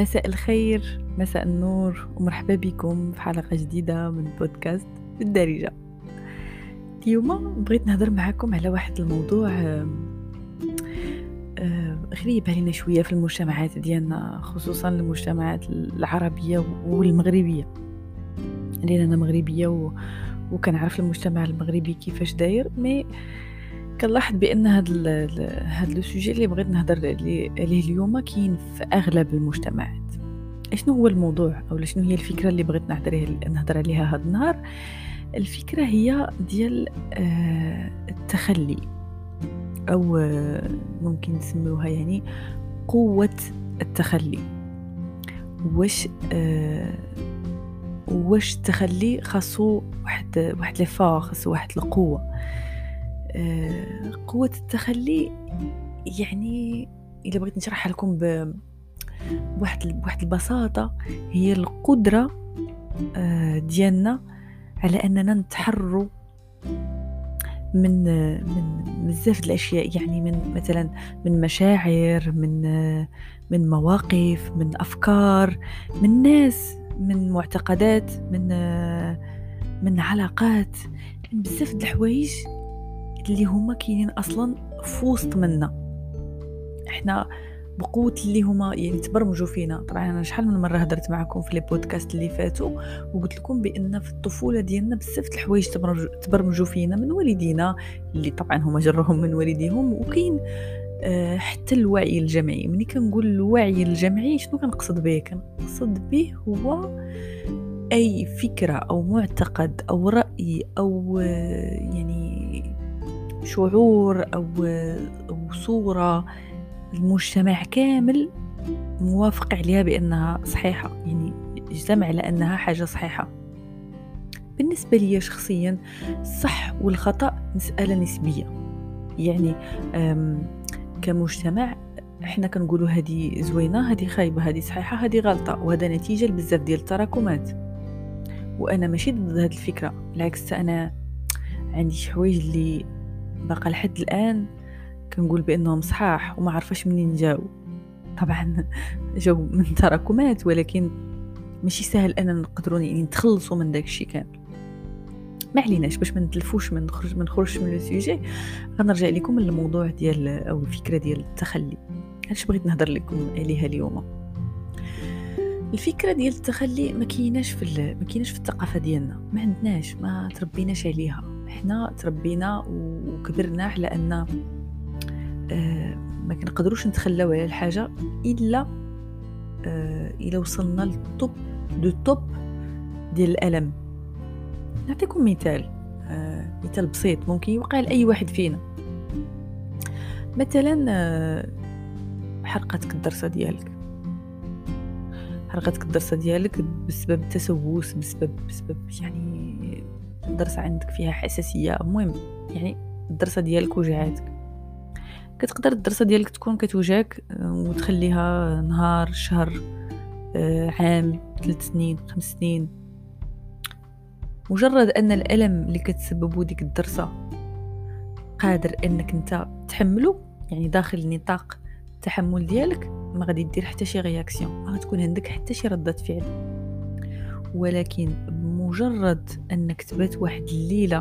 مساء الخير مساء النور ومرحبا بكم في حلقة جديدة من بودكاست بالدارجة. اليوم بغيت نهضر معكم على واحد الموضوع غريب علينا شوية في المجتمعات ديالنا خصوصا المجتمعات العربية والمغربية. لأن أنا مغربية و... وكنعرف المجتمع المغربي كيفاش داير مي كنلاحظ بأن هاد هاد لو سوجي اللي بغيت نهضر عليه اليوم كاين في أغلب المجتمعات. شنو هو الموضوع أو شنو هي الفكرة اللي بغيت نهضر نهضر عليها هاد النهار؟ الفكرة هي ديال آه، التخلي أو آه، ممكن نسميوها يعني قوة التخلي. واش آه، واش التخلي خاصو واحد واحد لي خاصو واحد القوة. قوة التخلي يعني إذا بغيت نشرحها لكم بواحد بواحد البساطة هي القدرة آه، ديالنا على أننا نتحرروا من من بزاف الأشياء يعني من مثلا من مشاعر من من مواقف من أفكار من ناس من معتقدات من من علاقات من بزاف د الحوايج اللي هما كاينين أصلا في وسط منا. إحنا بقوة اللي هما يعني تبرمجوا فينا. طبعا أنا شحال من مرة هدرت معكم في لي بودكاست اللي فاتوا وقلت لكم بأن في الطفولة ديالنا بزاف الحوايج تبرمجوا فينا من والدينا اللي طبعا هما جرهم من والديهم وكاين آه حتى الوعي الجمعي. ملي كنقول الوعي الجمعي شنو كنقصد به؟ كنقصد به هو أي فكرة أو معتقد أو رأي أو آه يعني شعور أو, أو صورة المجتمع كامل موافق عليها بأنها صحيحة يعني اجتمع على أنها حاجة صحيحة. بالنسبة لي شخصيا الصح والخطأ مسألة نسبية. يعني كمجتمع إحنا كنقولوا هذه زوينة هذه خايبة هذه صحيحة هذه غلطة وهذا نتيجة لبزاف ديال التراكمات. وأنا ماشي ضد هذه الفكرة بالعكس أنا عندي شي حوايج اللي بقى لحد الآن كنقول بأنهم صحاح وما عرفاش منين جاو. طبعا جاو من تراكمات ولكن ماشي سهل أننا نقدروا يعني نتخلصوا من داك الشيء كامل. ما عليناش باش ما نتلفوش من نخرج من نخرجش من السوجي غنرجع لكم للموضوع ديال أو الفكرة ديال التخلي. علاش بغيت نهضر لكم عليها اليوم. الفكرة ديال التخلي ما كايناش في ما كايناش في الثقافة ديالنا. ما عندناش ما تربيناش عليها. إحنا تربينا وكبرنا على أن آه، ما كنقدروش نتخلاو على الحاجة إلا آه، إلا وصلنا للطوب دو توب ديال الألم. نعطيكم مثال آه، مثال بسيط ممكن يوقع لاي واحد فينا. مثلا حرقتك الدرسة ديالك. حرقتك الدرسة ديالك بسبب تسوس بسبب بسبب يعني الدرسة عندك فيها حساسية. المهم يعني الدرسة ديالك وجعاتك. كتقدر الدرسة ديالك تكون كتوجعك آه، وتخليها نهار شهر آه، عام ثلاث سنين خمس سنين. مجرد أن الألم اللي كتسببو ديك الدرسة قادر أنك أنت تحمله يعني داخل نطاق التحمل ديالك ما غادي دير حتى شي réaction ما غتكون عندك حتى شي ردة فعل. ولكن مجرد أنك تبات واحد الليلة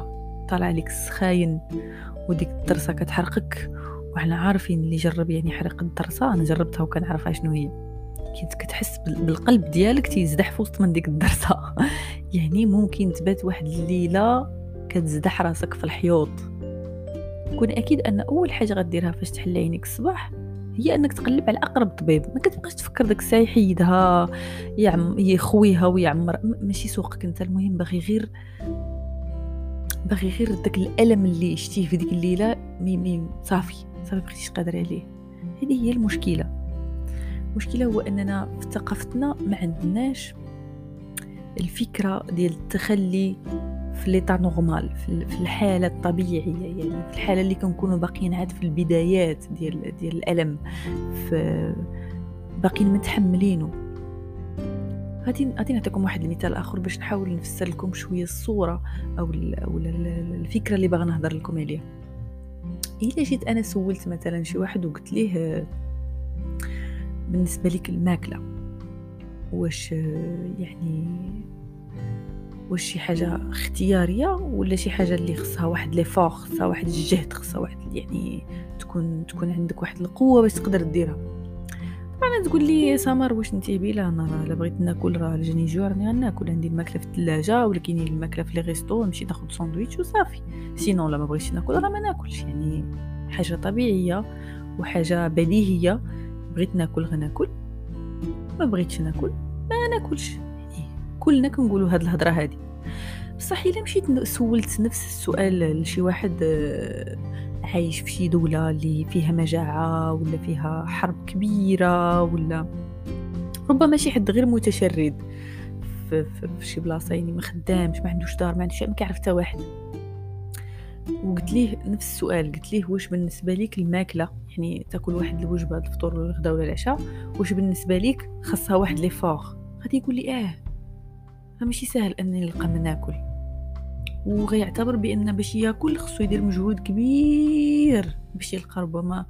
طالع عليك السخاين وديك الدرسة كتحرقك وحنا عارفين اللي جرب يعني حرق الدرسة أنا جربتها وكنعرفها شنو هي. كنت كتحس بالقلب ديالك تيردح في وسط من ديك الدرسة. يعني ممكن تبات واحد الليلة كتزدح راسك في الحيوط. كون أكيد أن أول حاجة غديرها فاش تحل عينيك الصباح هي أنك تقلب على أقرب طبيب ما كتبقاش تفكر داك الساعة يحيدها يعم يخويها ويعمر ماشي سوقك أنت المهم باغي غير باغي غير داك الألم اللي شتيه في ديك الليلة مي مي صافي صافي بقيتيش قادر عليه. هذه هي المشكلة. المشكلة هو أننا في ثقافتنا ما عندناش الفكرة ديال التخلي في l'état normal في الحالة الطبيعية يعني في الحالة اللي كنكونوا باقيين عاد في البدايات ديال ديال الألم في باقيين متحملينه غادي غادي نعطيكم واحد المثال آخر باش نحاول نفسر لكم شوية الصورة أو أو الفكرة اللي باغا نهضر لكم عليها. إلا جيت أنا سولت مثلا شي واحد وقلت ليه بالنسبة لك الماكلة واش يعني واش شي حاجة اختيارية ولا شي حاجة اللي خصها واحد l'effort خصها واحد الجهد خصها واحد يعني تكون تكون عندك واحد القوة باش تقدر ديرها. طبعا تقول لي سمر واش انت بلا أنا راه بغيت ناكل راه جاني جوع راني غناكل عندي الماكلة في الثلاجة ولا كاينين الماكلة في les restos نمشي ناخذ ساندويتش وصافي. sinon لا ما بغيتش ناكل راه ما ناكلش. يعني حاجة طبيعية وحاجة بديهية. بغيت ناكل غناكل. ما بغيتش ناكل ما ناكلش. كلنا كنقولوا هاد الهضرة هادي. بصح إلا مشيت سولت نفس السؤال لشي واحد آه، عايش في شي دولة اللي فيها مجاعة ولا فيها حرب كبيرة ولا ربما شي حد غير متشرد في, في, في شي بلاصة يعني ما خدامش ما عندوش دار ما عندوش ما كيعرف حتى واحد. وقلت ليه نفس السؤال قلت ليه واش بالنسبة ليك الماكلة يعني تاكل واحد الوجبة الفطور ولا الغداء ولا العشاء واش بالنسبة ليك خاصها واحد لي فور غادي يقول لي آه. ماشي سهل انني نلقى ما ناكل. وغيعتبر بأن باش ياكل خصو يدير مجهود كبير باش يلقى ربما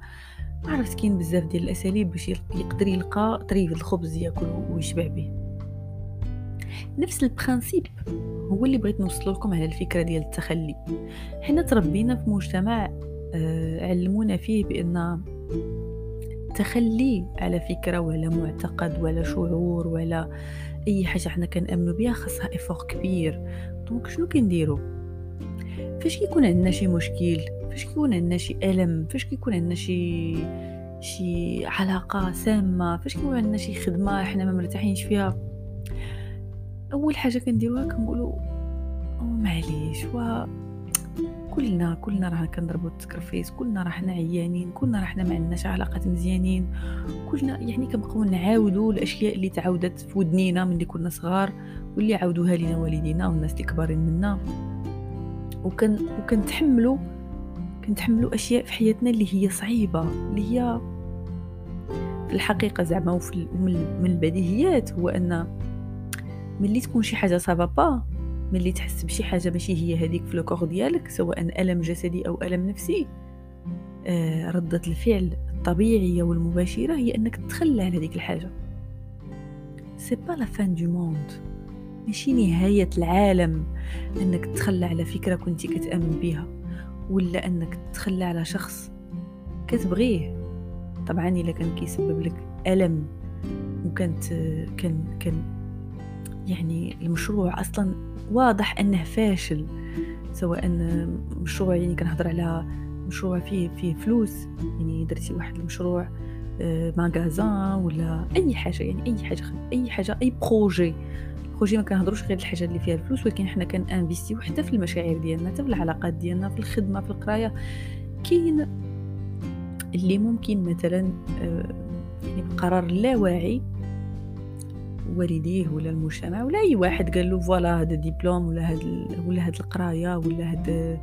ما عرفت كاين بزاف ديال الأساليب باش يقدر يلقى طريف الخبز ياكل ويشبع به. نفس ال principe هو اللي بغيت نوصل لكم على الفكرة ديال التخلي. حنا تربينا في مجتمع آه، علمونا فيه بأن التخلي على فكرة ولا معتقد ولا شعور ولا أي حاجة حنا كنأمنوا بها خاصها effort كبير. donc شنو كنديرو؟ فاش كيكون عندنا شي مشكل؟ فاش كيكون عندنا شي ألم؟ فاش كيكون عندنا شي شي علاقة سامة؟ فاش كيكون عندنا شي خدمة حنا ما مرتاحينش فيها؟ أول حاجة كنديروها كنقولوا معليش و كلنا كلنا راه كنضربوا التكرفيس كلنا راه حنا عيانين كلنا راه حنا ما عندناش علاقات مزيانين. كلنا يعني كنبقاو نعاودوا الأشياء اللي تعاودت في ودنينا ملي كنا صغار واللي عاودوها لينا والدينا والناس اللي كبارين منا. وكن وكنتحملوا كنتحملوا أشياء في حياتنا اللي هي صعيبة اللي هي في الحقيقة زعما وفي من البديهيات هو أن ملي تكون شي حاجة با ملي تحس بشي حاجة ماشي هي هذيك في ال corps ديالك سواء ألم جسدي أو ألم نفسي. آه ردة الفعل الطبيعية والمباشرة هي أنك تتخلى على هذيك الحاجة. c'est pas la fin du monde ماشي نهاية العالم أنك تتخلى على فكرة كنتي كتأمن بها ولا أنك تتخلى على شخص كتبغيه. طبعا إلا كان كيسبب لك ألم وكانت كان كان يعني المشروع أصلا واضح أنه فاشل سواء مشروع يعني كنهضر على مشروع فيه فيه فلوس يعني درتي واحد المشروع آه، magasin ولا أي حاجة يعني أي حاجة أي حاجة أي projet. projet ما كنهضروش غير الحاجة اللي فيها الفلوس ولكن حنا كن investir يو حتى في المشاعر ديالنا حتى في العلاقات ديالنا في الخدمة في القراية. كاين اللي ممكن مثلا آه، يعني بقرار لا واعي والديه ولا المجتمع ولا أي واحد قال له voilà هذا ديبلوم ولا هاد ولا هاد القراية ولا هاد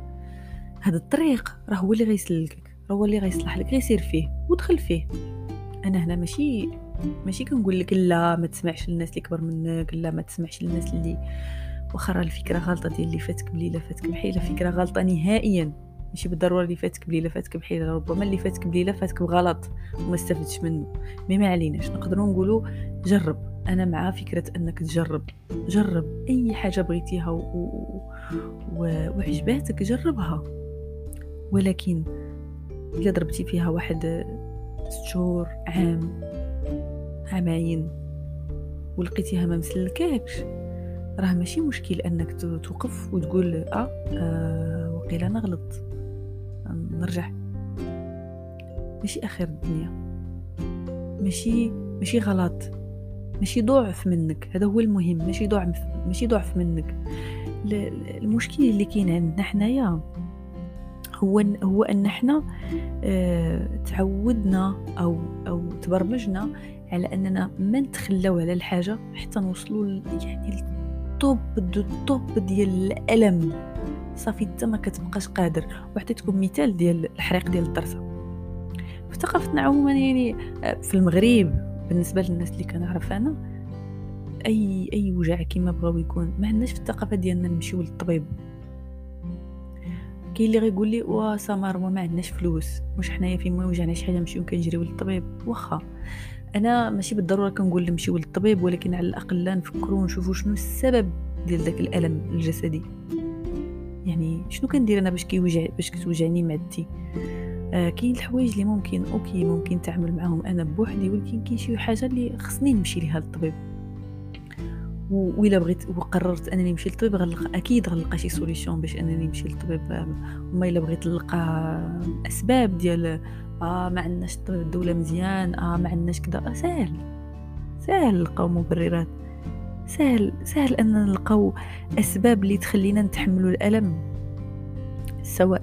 هاد الطريق راه هو اللي غيسلكك راه هو اللي غيصلح لك غير سير فيه ودخل فيه. أنا هنا ماشي ماشي كنقول لك لا ما تسمعش للناس اللي كبر منك لا ما تسمعش للناس اللي واخا راه الفكرة غلطة ديال اللي فاتك بليله فاتك بحيله فكرة غلطة نهائيا. ماشي بالضرورة اللي فاتك بليله فاتك بحيله ربما اللي فاتك بليله فاتك بغلط وما استفدتش منه. مي ما عليناش نقدروا نقولوا جرب. أنا مع فكرة أنك تجرب. جرب أي حاجة بغيتيها و... و... وعجباتك جربها. ولكن الا ضربتي فيها واحد ست شهور عام عامين ولقيتيها ما مسلكاكش راه ماشي مشكل أنك توقف وتقول آه, آه وقيل أنا غلط نرجع. ماشي آخر الدنيا. ماشي ماشي غلط. ماشي ضعف منك هذا هو المهم ماشي ضعف ماشي ضعف منك. المشكل اللي كاين عندنا حنايا هو هو إن حنا آه تعودنا أو أو تبرمجنا على إننا ما نتخلاو على الحاجة حتى نوصلوا يعني ال top du ال top ديال الألم. صافي انت ما كتبقاش قادر. وعطيتكم مثال ديال الحريق ديال الدرسة في ثقافتنا عموما يعني آه، في المغرب. بالنسبة للناس اللي كنعرف أنا أي أي وجع كيما بغاو يكون ما عندناش في الثقافة ديالنا نمشيو للطبيب. كاين اللي غيقول لي وا سمر ما عندناش فلوس واش حنايا فين ما وجعنا شي حاجة نمشيو كنجريو للطبيب. واخا. أنا ماشي بالضرورة كنقول نمشيو للطبيب ولكن على الأقل لا نفكروا ونشوفوا شنو السبب ديال داك الألم الجسدي. يعني شنو كندير أنا باش كيوجع باش كتوجعني معدتي؟ آه كاين الحوايج اللي ممكن okay ممكن نتعامل معاهم أنا بوحدي ولكن كاين شي حاجة اللي خصني نمشي ليها للطبيب وإلا بغيت وقررت أنني نمشي للطبيب غنلقى أكيد غنلقى شي solution باش أنني نمشي للطبيب. وما إلا بغيت نلقى أسباب ديال آه ما عندناش الطبيب الدولة مزيان آه ما عندناش كذا آه سهل. سهل نلقاو مبررات. سهل سهل ان نلقاو أسباب اللي تخلينا نتحملوا الألم. سواء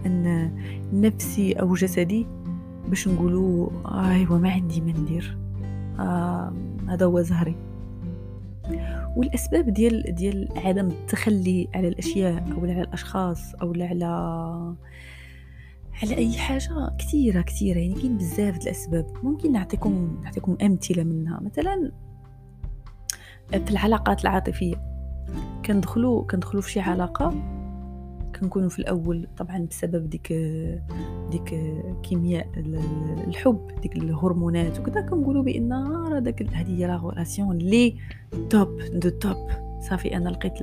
نفسي أو جسدي باش نقولوا أيوا ما عندي ما ندير آه هذا هو زهري. والأسباب ديال ديال عدم التخلي على الأشياء أو على الأشخاص أو على على أي حاجة كثيرة كثيرة. يعني كاين بزاف الأسباب. ممكن نعطيكم نعطيكم أمثلة منها. مثلا في العلاقات العاطفية. كندخلوا كندخلوا في شي علاقة كنكونوا في الأول طبعا بسبب ديك ديك كيمياء الحب ديك الهرمونات وكذا كنقولوا بأن راه داك هذه la relation le top du top. صافي أنا لقيت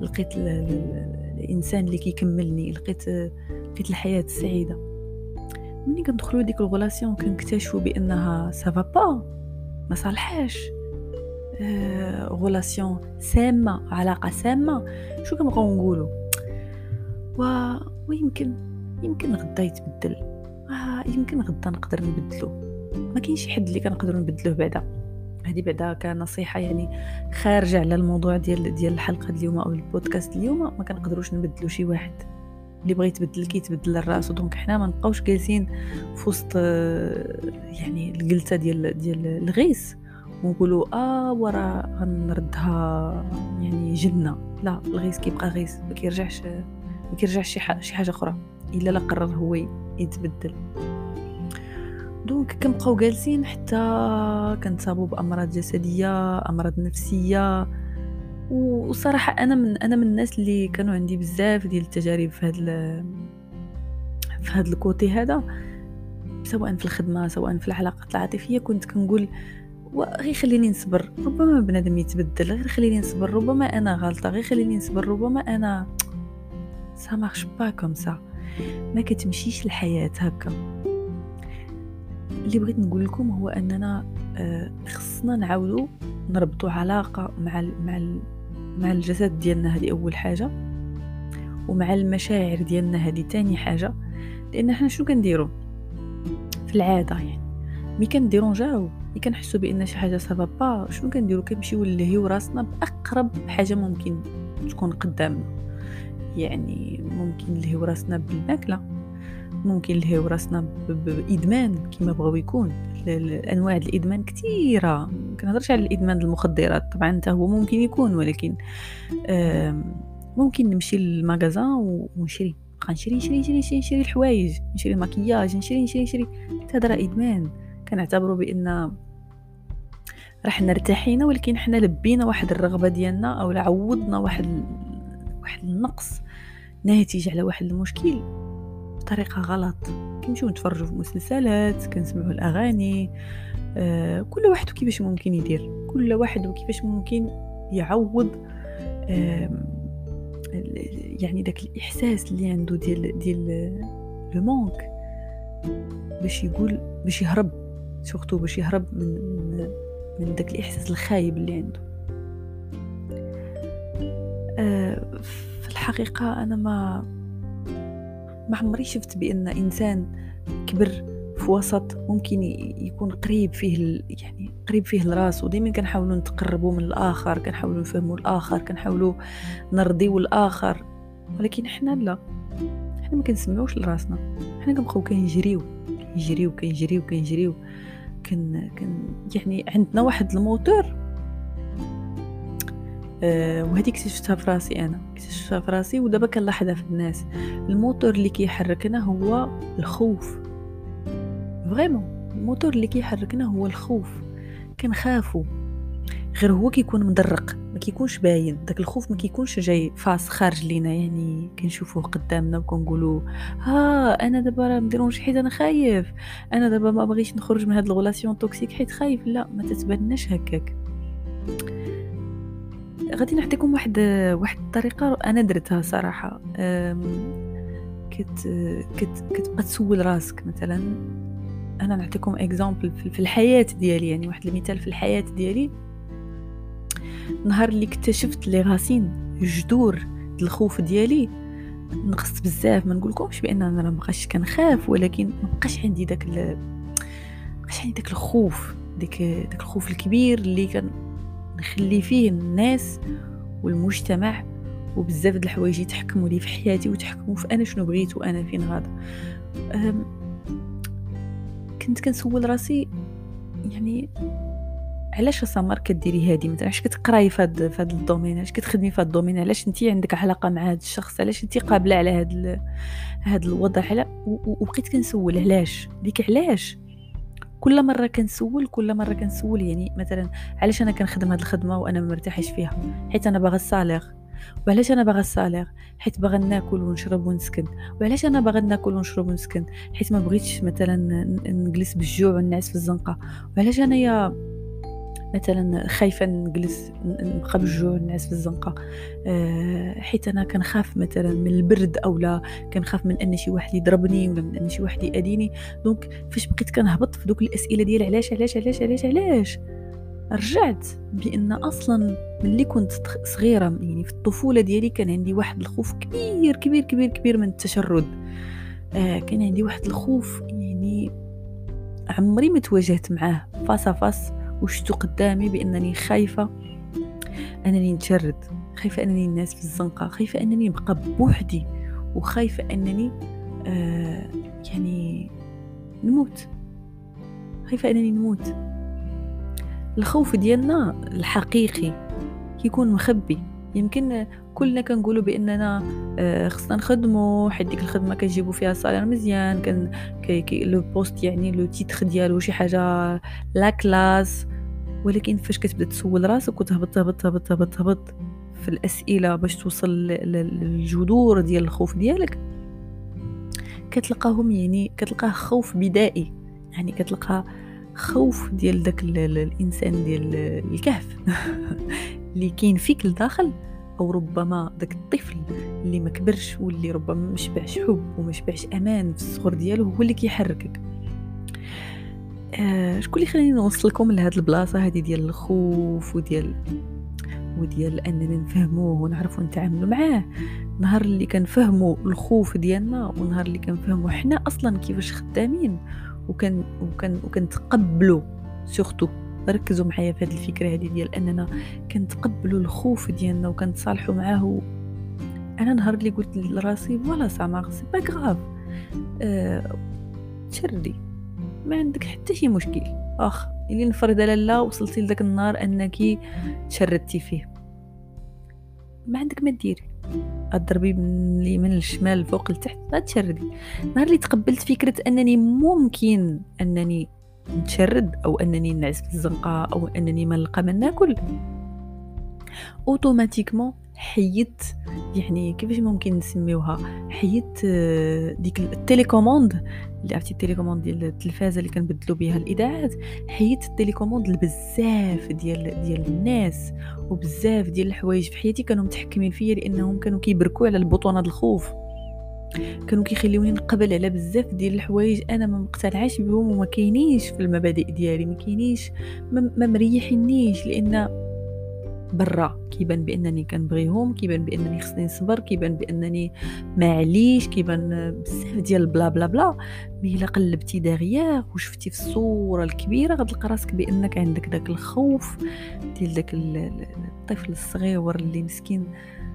لقيت الإنسان اللي كيكملني لقيت لقيت الحياة السعيدة. ملي كندخلوا ديك ال relation كنكتشفوا بأنها سافا با ما صالحاش. آه relation سامة علاقة سامة. شو كنبقاو نقولوا و... ويمكن يمكن غدا يتبدل. آه يمكن غدا نقدر نبدلو. ما كاينش شي حد اللي كنقدروا نبدلوه بعدا. هذه بعدا كنصيحة يعني خارجة على الموضوع ديال ديال الحلقة اليوم أو البودكاست اليوم ما كنقدروش نبدلو شي واحد. اللي بغى يتبدل كيتبدل الراس donc حنا ما نبقاوش جالسين في وسط آه، يعني الجلسة ديال ديال الغيس ونقولوا آه ورا غنردها يعني جنة. لا الغيس كيبقى غيس ما كيرجعش ما كيرجعش شي حاجة أخرى إلا لا قرر هو يتبدل. donc كنبقاو جالسين حتى كنصابوا بأمراض جسدية أمراض نفسية. وصراحة أنا من أنا من الناس اللي كانوا عندي بزاف ديال التجارب في هذا في هذا ال côté هذا. سواء في الخدمة سواء في العلاقات العاطفية كنت كنقول غير خليني نصبر ربما بنادم يتبدل غير خليني نصبر ربما أنا غلطة غير خليني نصبر ربما أنا ça marche pas comme ça ما كتمشيش الحياة هكا اللي بغيت نقول لكم هو أننا آه، خصنا نعاودوا نربطوا علاقة مع ال مع ال مع الجسد ديالنا هذه أول حاجة ومع المشاعر ديالنا هذه تاني حاجة. لأن حنا شنو كنديروا في العادة يعني. ملي كنديرونجاو ملي كنحسوا بأن شي حاجة سافا با شنو كنديروا كنمشيو نلهيو راسنا بأقرب حاجة ممكن تكون قدامنا. يعني ممكن نلهيو راسنا بالماكلة ممكن نلهيو راسنا بإدمان كما بغاو يكون. الانواع الإدمان كثيره كنهضرش على الإدمان المخدرات طبعا انت هو ممكن يكون ولكن ممكن نمشي للمغازان ونشري. نشري نشري نشري نشري نشري الحوايج نشري المكياج نشري نشري نشري. هذا راه إدمان. كنعتبروا بأن راح نرتاحينا ولكن حنا لبينا واحد الرغبة ديالنا أو عوضنا واحد واحد النقص. ناتج على واحد المشكل بطريقة غلط. كنمشيو نتفرجوا في مسلسلات كنسمعوا الأغاني آه كل واحد وكيفاش ممكن يدير. كل واحد وكيفاش ممكن يعوض آه يعني داك الإحساس اللي عنده ديال ديال لو مونك باش يقول باش يهرب سورتو باش يهرب من من, من داك الإحساس الخايب اللي عنده. آه الحقيقة أنا ما ما عمري شفت بأن إنسان كبر في وسط ممكن يكون قريب فيه يعني قريب فيه الراس ودائما كنحاولوا نتقربوا من الآخر كنحاولوا نفهموا الآخر كنحاولوا نرضيو الآخر ولكن حنا لا. حنا ما كنسمعوش لراسنا. حنا كنبقاو كنجريو كنجريو كنجريو كنجريو كن كن يعني عندنا واحد الموتور. وهذه اكتشفتها في راسي أنا. اكتشفتها في راسي ودابا كنلاحظها في الناس. الموتور اللي كيحركنا هو الخوف. vraiment الموتور اللي كيحركنا هو الخوف. كنخافوا غير هو كيكون مدرق ما كيكونش باين. داك الخوف ما كيكونش جاي face خارج لينا يعني كنشوفوه قدامنا وكنقولوا ها أنا دابا راه مديرونجي حيت أنا خايف. أنا دابا ما بغيتش نخرج من هاد ال relation toxique حيت خايف. لا ما تتباناش هكاك. غادي نعطيكم واحد واحد الطريقة أنا درتها صراحة. كت كت كتبقى تسول راسك مثلا. أنا نعطيكم exemple في الحياة ديالي يعني واحد المثال في الحياة ديالي. نهار اللي اكتشفت les racines جذور الخوف ديالي. نقصت بزاف ما نقولكمش بأن أنا ما بقاش كنخاف ولكن ما بقاش عندي داك ال... بقاش عندي داك الخوف ديك داك الخوف الكبير اللي كان نخلي فيه الناس والمجتمع وبزاف د الحوايج يتحكموا لي في حياتي وتحكموا في أنا شنو بغيت وأنا فين غادا. كنت كنسول راسي يعني علاش سمر كديري هادي؟ مثلا علاش كتقراي في هاد في هاد ال domaine؟ علاش كتخدمي في هاد ال domaine؟ علاش انت عندك علاقة مع هاد الشخص؟ علاش انت قابلة على هاد ال... هاد الوضع؟ على وبقيت كنسول علاش؟ ديك علاش؟ كل مرة كنسول كل مرة كنسول يعني مثلا علاش أنا كنخدم هاد الخدمة وأنا ما مرتاحش فيها؟ حيت أنا باغا ال salaire وعلاش أنا باغا ال salaire حيت باغا ناكل ونشرب ونسكن. وعلاش أنا باغا ناكل ونشرب ونسكن؟ حيت ما بغيتش مثلا نجلس بالجوع ونعس في الزنقة. وعلاش أنايا مثلا خايفة نجلس نبقى بالجوع نعس في الزنقة. أه حيت أنا كنخاف مثلا من البرد أو لا كنخاف من أن شي واحد يضربني ولا من أن شي واحد يأذيني. دونك فاش بقيت كنهبط في دوك الأسئلة ديال علاش علاش علاش علاش علاش؟ رجعت بأن أصلا ملي كنت صغيرة يعني في الطفولة ديالي كان عندي واحد الخوف كبير كبير كبير كبير من التشرد. آه كان عندي واحد الخوف يعني عمري ما تواجهت معاه فاس فاس وشتو قدامي بأنني خايفة أنني نتشرد خايفة أنني الناس في الزنقة خايفة أنني نبقى بوحدي وخايفة أنني آه يعني نموت. خايفة أنني نموت. الخوف ديالنا الحقيقي كيكون مخبي. يمكن كلنا كنقولوا بأننا آه، خصنا نخدموا حيت ديك الخدمة كنجيبوا فيها salaire مزيان كان كي كي le poste يعني le titre ديالو شي حاجة la classe. ولكن فاش كتبدا تسول راسك وتهبط تهبط تهبط تهبط تهبط في الأسئلة باش توصل للجذور ديال الخوف ديالك كتلقاهم يعني كتلقاه خوف بدائي. يعني كتلقى خوف ديال داك الإنسان ديال الكهف. اللي كاين فيك لداخل أو ربما داك الطفل اللي ما كبرش واللي ربما ما شبعش حب وما شبعش أمان في الصغر ديالو هو اللي كيحركك. آه شكون اللي خليني نوصلكم لهاد البلاصة هذه ديال الخوف وديال وديال أننا نفهموه ونعرفوا نتعاملوا معاه؟ نهار اللي كنفهموا الخوف ديالنا ونهار اللي كنفهموا حنا أصلا كيفاش خدامين وكان وكان وكنتقبلوا surtout ركزوا معايا في هذه الفكرة هذه ديال أننا كنتقبلوا الخوف ديالنا وكنتصالحوا معاه أنا نهار اللي قلت لراسي voilà سمر c'est pas grave. أه تشردي ما عندك حتى شي مشكل. أخ اللي نفرض لاله وصلتي لذاك النهار أنك تشردتي فيه. ما عندك ما ديري. أضربي من اليمين للشمال الفوق لتحت غتشردي. نهار اللي تقبلت فكرة أنني ممكن أنني نتشرد أو أنني نعس في الزنقه أو أنني ما نلقى ما ناكل. automatiquement حيدت يعني كيفاش ممكن نسميوها؟ حيدت آه، ديك ال télécommande اللي عرفتي ال télécommande ديال التلفازة اللي كنبدلوا بها الإذاعات. حيدت ال télécommande لبزاف ديال ديال الناس وبزاف ديال الحوايج في حياتي كانوا متحكمين فيا لأنهم كانوا كيبركوا على البطونة الخوف. كانوا كيخليوني نقبل على بزاف ديال الحوايج أنا ما مقتنعاش بهم وما كاينينش في المبادئ ديالي ما كاينيش ما مريحينيش لأن برا كيبان بأنني كنبغيهم كيبان بأنني خصني نصبر كيبان بأنني معليش كيبان بزاف ديال بلا بلا بلا. mais إلا قلبتي داغيا وشفتي في الصورة الكبيرة غتلقى راسك بأنك عندك داك الخوف ديال داك الطفل الصغير اللي مسكين.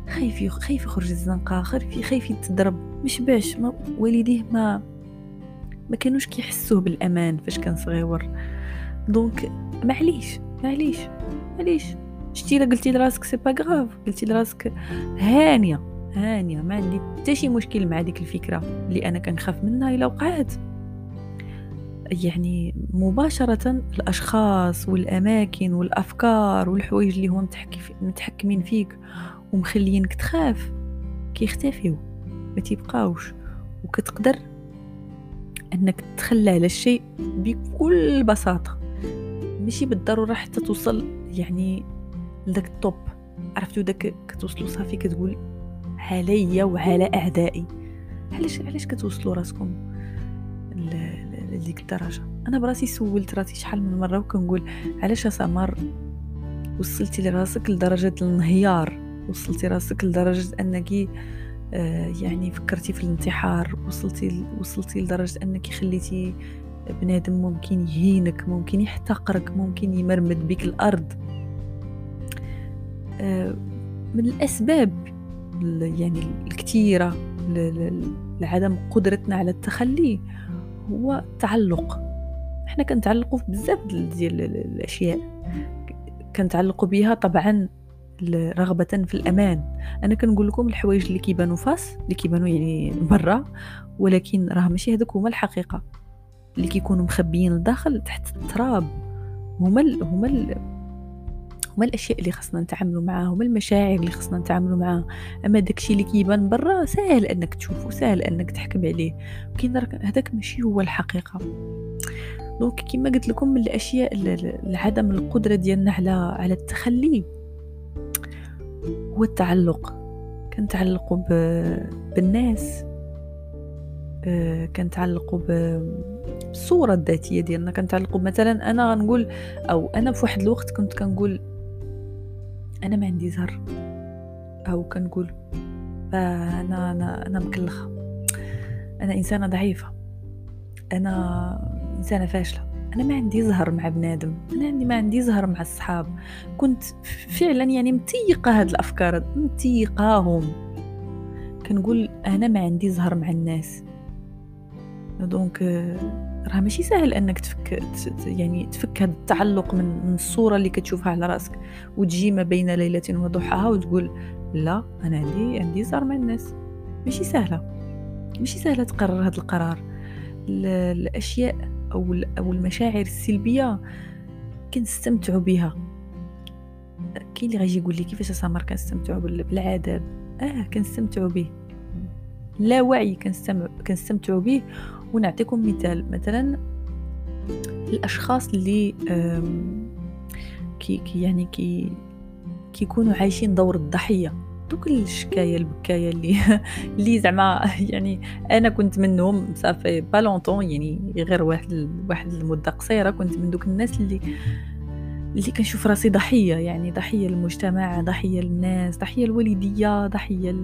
خايف خايف يخرج الزنقة خايف خايف يتضرب. مشبعش ما والديه ما ما كانوش كيحسوه بالأمان فاش كان صغير donc معليش معليش معليش. شتي إلا قلتي لراسك c'est pas grave قلتي لراسك هانية هانية. ما عندي حتى شي مشكل مع ديك الفكرة اللي أنا كنخاف منها إلا وقعت. يعني مباشرة الأشخاص والأماكن والأفكار والحوايج اللي هما متحكمين فيك ومخلينك تخاف. كيختفيو ما تيبقاوش وكتقدر أنك تتخلى على الشيء بكل بساطة. ماشي بالضرورة حتى توصل يعني لذاك الطوب عرفتو داك كتوصلوا صافي كتقول عليا وعلى أعدائي علاش علاش كتوصلوا راسكم لديك الدرجة؟ أنا براسي سولت راسي شحال من مرة وكنقول علاش سمر وصلتي لراسك لدرجة الانهيار؟ وصلتي راسك لدرجة أنك آه يعني فكرتي في الانتحار وصلتي وصلتي لدرجة أنك خليتي بنادم ممكن يهينك ممكن يحتقرك ممكن يمرمد بك الأرض. آه من الأسباب يعني الكثيره لعدم قدرتنا على التخلي هو التعلق إحنا كنتعلقوا بزاف ديال الأشياء. كنتعلقوا بها طبعا رغبة في الأمان. أنا كنقول لكم الحوايج اللي كيبانوا فاس اللي كيبانوا يعني برا ولكن راه ماشي هذوك هما الحقيقة. اللي كيكونوا مخبيين لداخل تحت التراب. هما ال هما ال هما الأشياء اللي خصنا نتعاملوا معاها هما المشاعر اللي خصنا نتعاملوا معاها. أما داكشي اللي كيبان برا سهل أنك تشوفه سهل أنك تحكم عليه. ولكن هذاك ماشي هو الحقيقة. دونك كما قلت لكم من الاشياء العدم القدرة ديالنا على على التخلي هو التعلق كنتعلقوا بالناس. آه، كنتعلقوا بالصورة الذاتية ديالنا. كنتعلقوا مثلا أنا غنقول أو أنا في واحد الوقت كنت كنقول أنا ما عندي زهر. أو كنقول أنا أنا أنا مكلخة. أنا إنسانة ضعيفة. أنا إنسانة فاشلة. أنا ما عندي زهر مع بنادم. أنا عندي ما عندي زهر مع الصحاب. كنت فعلا يعني متيقة هاد الأفكار. متيقاهم كنقول أنا ما عندي زهر مع الناس. دونك راه ماشي سهل أنك تفك يعني تفك هذا التعلق من من الصورة اللي كتشوفها على رأسك وتجي ما بين ليلة وضحاها وتقول لا أنا عندي عندي زهر مع الناس. ماشي سهلة. ماشي سهلة تقرر هذا القرار. الأشياء أو أو المشاعر السلبية كنستمتعوا بها كاين اللي غيجي يقول لي كيفاش سامر كنستمتعوا بالعذاب؟ آه كنستمتعوا به لا وعي كنستمتعوا به ونعطيكم مثال. مثلا الأشخاص اللي كي يعني كي كيكونوا عايشين دور الضحية. دوك الشكايه البكاية اللي اللي زعما يعني أنا كنت منهم صافي با لونطون يعني غير واحد واحد المدة قصيرة كنت من دوك الناس اللي اللي كنشوف راسي ضحية يعني ضحية للمجتمع ضحية للناس ضحية الوالدية ضحية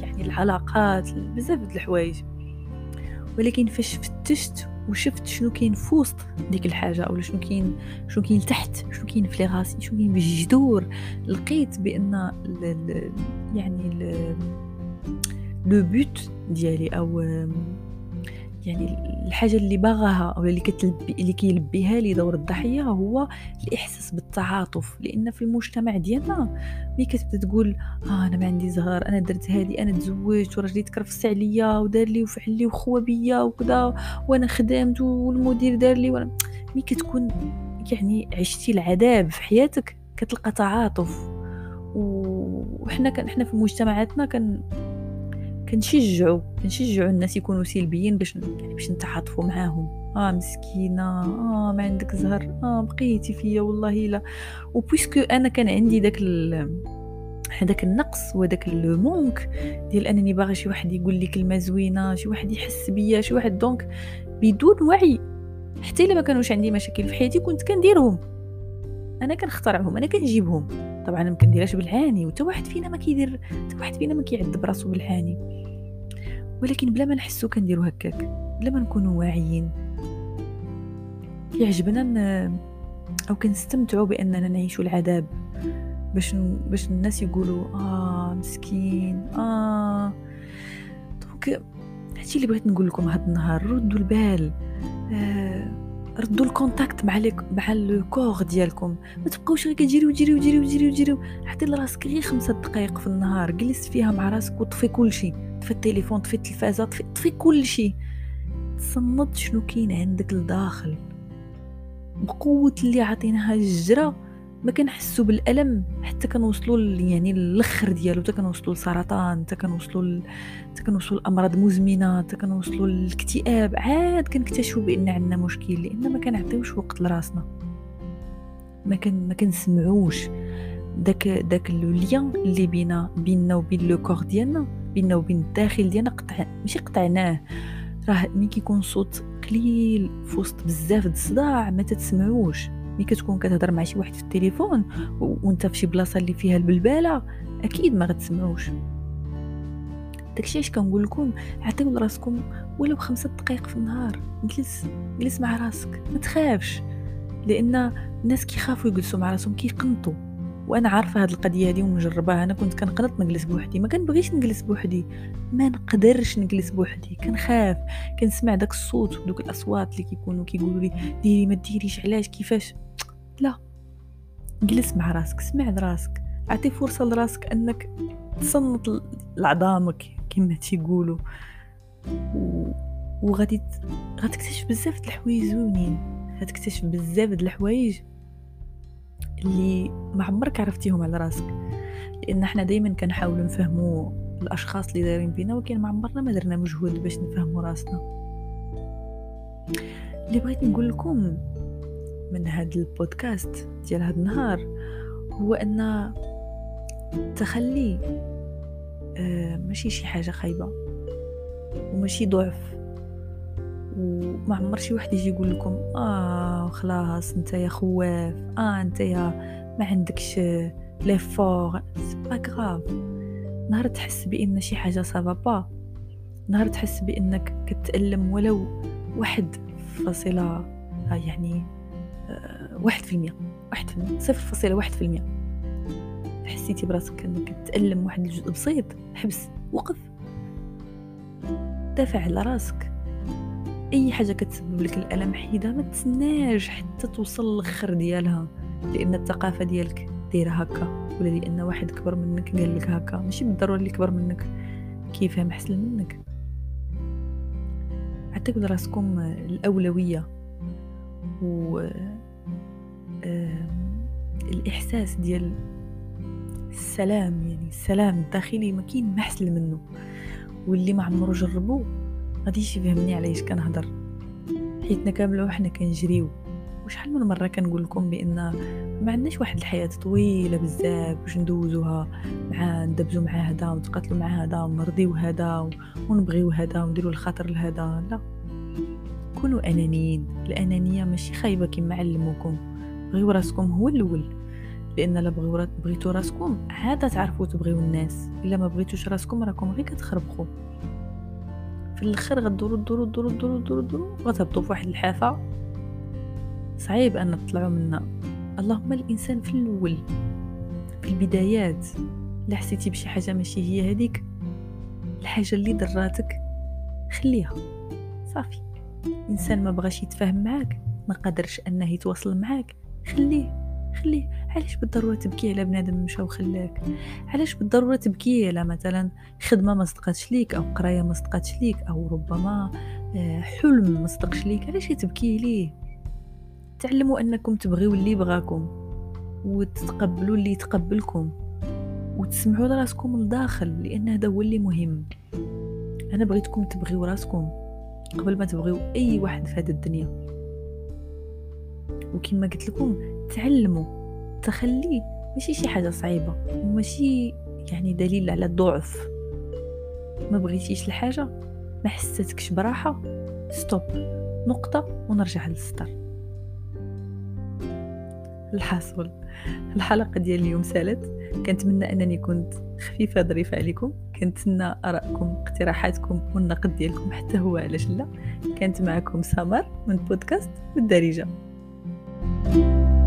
يعني العلاقات بزاف د الحوايج. ولكن فاش فتشت وشفت شنو كاين في وسط ديك الحاجة أو شنو كاين شنو كاين لتحت شنو كاين في راسي شنو كاين بالجذور. لقيت بأن ل... يعني le but ديالي أو يعني الحاجة اللي باغاها أو اللي كتلبي اللي كيلبيها لي دور الضحية هو الإحساس بالتعاطف. لأن في المجتمع ديالنا ملي كتبدا تقول آه أنا ما عندي زهر أنا درت هادي أنا تزوجت وراجلي تكرفس عليا ودار لي وفعل لي وخوى بيا وكذا وأنا خدمت والمدير دار لي وأنا ملي كتكون يعني عشتي العذاب في حياتك كتلقى تعاطف. وحنا كان حنا في مجتمعاتنا كان كنشجعوا كنشجعوا الناس يكونوا سلبيين باش يعني باش نتعاطفوا معاهم. آه مسكينة آه ما عندك زهر آه بقيتي فيا والله لا. وبويسكو أنا كان عندي داك هذاك النقص وهذاك لو مونك ديال أنني باغي شي واحد يقول لي كلمة زوينة شي واحد يحس بيا شي واحد donc بدون وعي. حتى إلا ما كانوش عندي مشاكل في حياتي كنت كنديرهم. أنا كنخترعهم أنا كنجيبهم. طبعا ما كنديرهاش بالعاني وتا واحد فينا ما كيدير حتى واحد فينا ما كيعذب راسو بالعاني ولكن بلا ما نحسو كنديرو هكاك بلا ما نكونوا واعيين. يعجبنا ن... أو كنستمتعوا بأننا نعيشوا العذاب. باش باش الناس يقولوا آه مسكين آه. donc هادشي اللي بغيت نقول لكم هاد النهار ردوا البال. آه ردوا ال contact مع لك مع ال corps ديالكم. ما تبقاوش غير كتجريو جريو جريو جريو جريو عطي لراسك غير خمسة دقائق في النهار جلس فيها مع راسك وطفي كل شيء طفي التليفون طفي التلفازة طفي, طفي كل شيء تصنت شنو كاين عندك لداخل. بقوة اللي عطيناها الجرة ما كنحسوا بالألم حتى كنوصلوا يعني الآخر ديالو حتى كنوصلوا للسرطان حتى كنوصلوا. حتى كنوصلوا لأمراض مزمنة حتى كنوصلوا للاكتئاب. عاد كنكتشفوا بأن عندنا مشكل لأن ما كنعطيوش وقت لراسنا. ما كن ما كنسمعوش داك داك اللين اللي بينا بيننا وبين لو كور ديالنا بيننا وبين الداخل ديالنا قطع ماشي قطعناه. راه ملي كيكون صوت قليل في وسط بزاف د الصداع ما تتسمعوش. ملي كتكون كتهضر مع شي واحد في التليفون وانت في شي بلاصة اللي فيها البلبالة أكيد ما غتسمعوش. داكشي اش كنقول لكم عطيو لراسكم ولو خمسة دقائق في النهار جلس جلس مع راسك ما تخافش. لأن الناس كيخافوا يجلسوا مع راسهم كيقنطوا. وأنا عارفة هاد القضية هذه ومجرباها. أنا كنت كنقنط نجلس بوحدي ما كنبغيش نجلس بوحدي. ما نقدرش نجلس بوحدي كنخاف. كنسمع داك الصوت ودوك الأصوات اللي كيكونوا كيقولوا لي ديري ما ديريش علاش كيفاش؟ لا. جلس مع راسك سمع لراسك أعطي فرصة لراسك أنك تصنت لعظامك كما تيقولوا. و... وغادي غتكتشف بزاف د الحوايج زوينين غتكتشف بزاف د الحوايج اللي ما عمرك عرفتيهم على راسك. لأن إحنا دائما كنحاولوا نفهموا الأشخاص اللي دايرين بينا ولكن ما عمرنا ما درنا مجهود باش نفهموا راسنا. اللي بغيت نقول لكم من هذا البودكاست ديال هذا النهار هو أن التخلي آه ماشي شي حاجة خايبة وماشي ضعف وما عمر شي واحد يجي يقول لكم آه خلاص أنت يا خواف آه أنت يا ما عندكش l'effort c'est pas grave نهار تحس بأن شي حاجة سافا با نهار تحس بأنك كتألم ولو واحد فاصلة آه، يعني واحد في المية واحد في صفر فاصلة واحد في المية. حسيتي براسك إنك تألم واحد الجزء بسيط حبس وقف. دافع على راسك. أي حاجة كتسبب لك الألم حيدها ما تسناش حتى توصل للخر ديالها لأن الثقافة ديالك دايرة هكا ولا لأن واحد كبر منك قال لك هكا. ماشي بالضروره اللي كبر منك كيفهم أحسن منك. عطيكم راسكم الأولوية و الإحساس ديال السلام يعني السلام الداخلي ما كاين محسن منه. واللي ما عمرو جربوه غاديش يفهمني علاش كنهضر. حيتنا كامله وحنا كنجريو. وشحال من مرة كنقول لكم بأن ما عندناش واحد الحياة طويلة بزاف باش ندوزوها. مع ندبزو مع هذا ونتقاتلوا مع هذا ونرضيو هذا ونبغيو هذا ونديروا الخاطر لهذا. لا. كونوا أنانيين. الأنانية ماشي خايبة كما علموكم. بغيو راسكم هو الأول. لأن لا بغيتو راسكم عاد تعرفوا تبغيو الناس. إلا ما بغيتوش راسكم راكم غير كتخربقوا في الآخر غدورو دورو دورو دورو دورو دورو وغتهبطوا في واحد الحافة. صعيب أن تطلعوا منها. اللهم الإنسان في الأول. في البدايات. لا حسيتي بشي حاجة ماشي هي هذيك الحاجة اللي ضراتك خليها. صافي. إنسان ما بغاش يتفاهم معاك ما قدرش أنه يتواصل معاك. خليه خليه. علاش بالضرورة تبكي على بنادم مشى وخلاك؟ علاش بالضرورة تبكي على مثلا خدمة ما صدقاتش ليك أو قراية ما صدقاتش ليك أو ربما آه، حلم ما صدقش ليك؟ علاش تبكي ليه؟ تعلموا أنكم تبغيو اللي بغاكم وتتقبلوا اللي يتقبلكم وتسمعوا لراسكم لداخل لأن هذا هو اللي مهم. أنا بغيتكم تبغيو راسكم قبل ما تبغيو أي واحد في هذه الدنيا. وكما قلت لكم تعلموا. تخلي ماشي شي حاجة صعيبة وماشي يعني دليل على الضعف ما بغيتيش الحاجة ما حسيتكش براحة. ستوب نقطة ونرجع للسطر. الحاصل الحلقة ديال اليوم سالت. كنتمنى أنني كنت خفيفة ظريفة عليكم. كنتمنى آرائكم اقتراحاتكم والنقد ديالكم حتى هو علاش لا. كانت معكم سمر من بودكاست بالدارجه Thank you.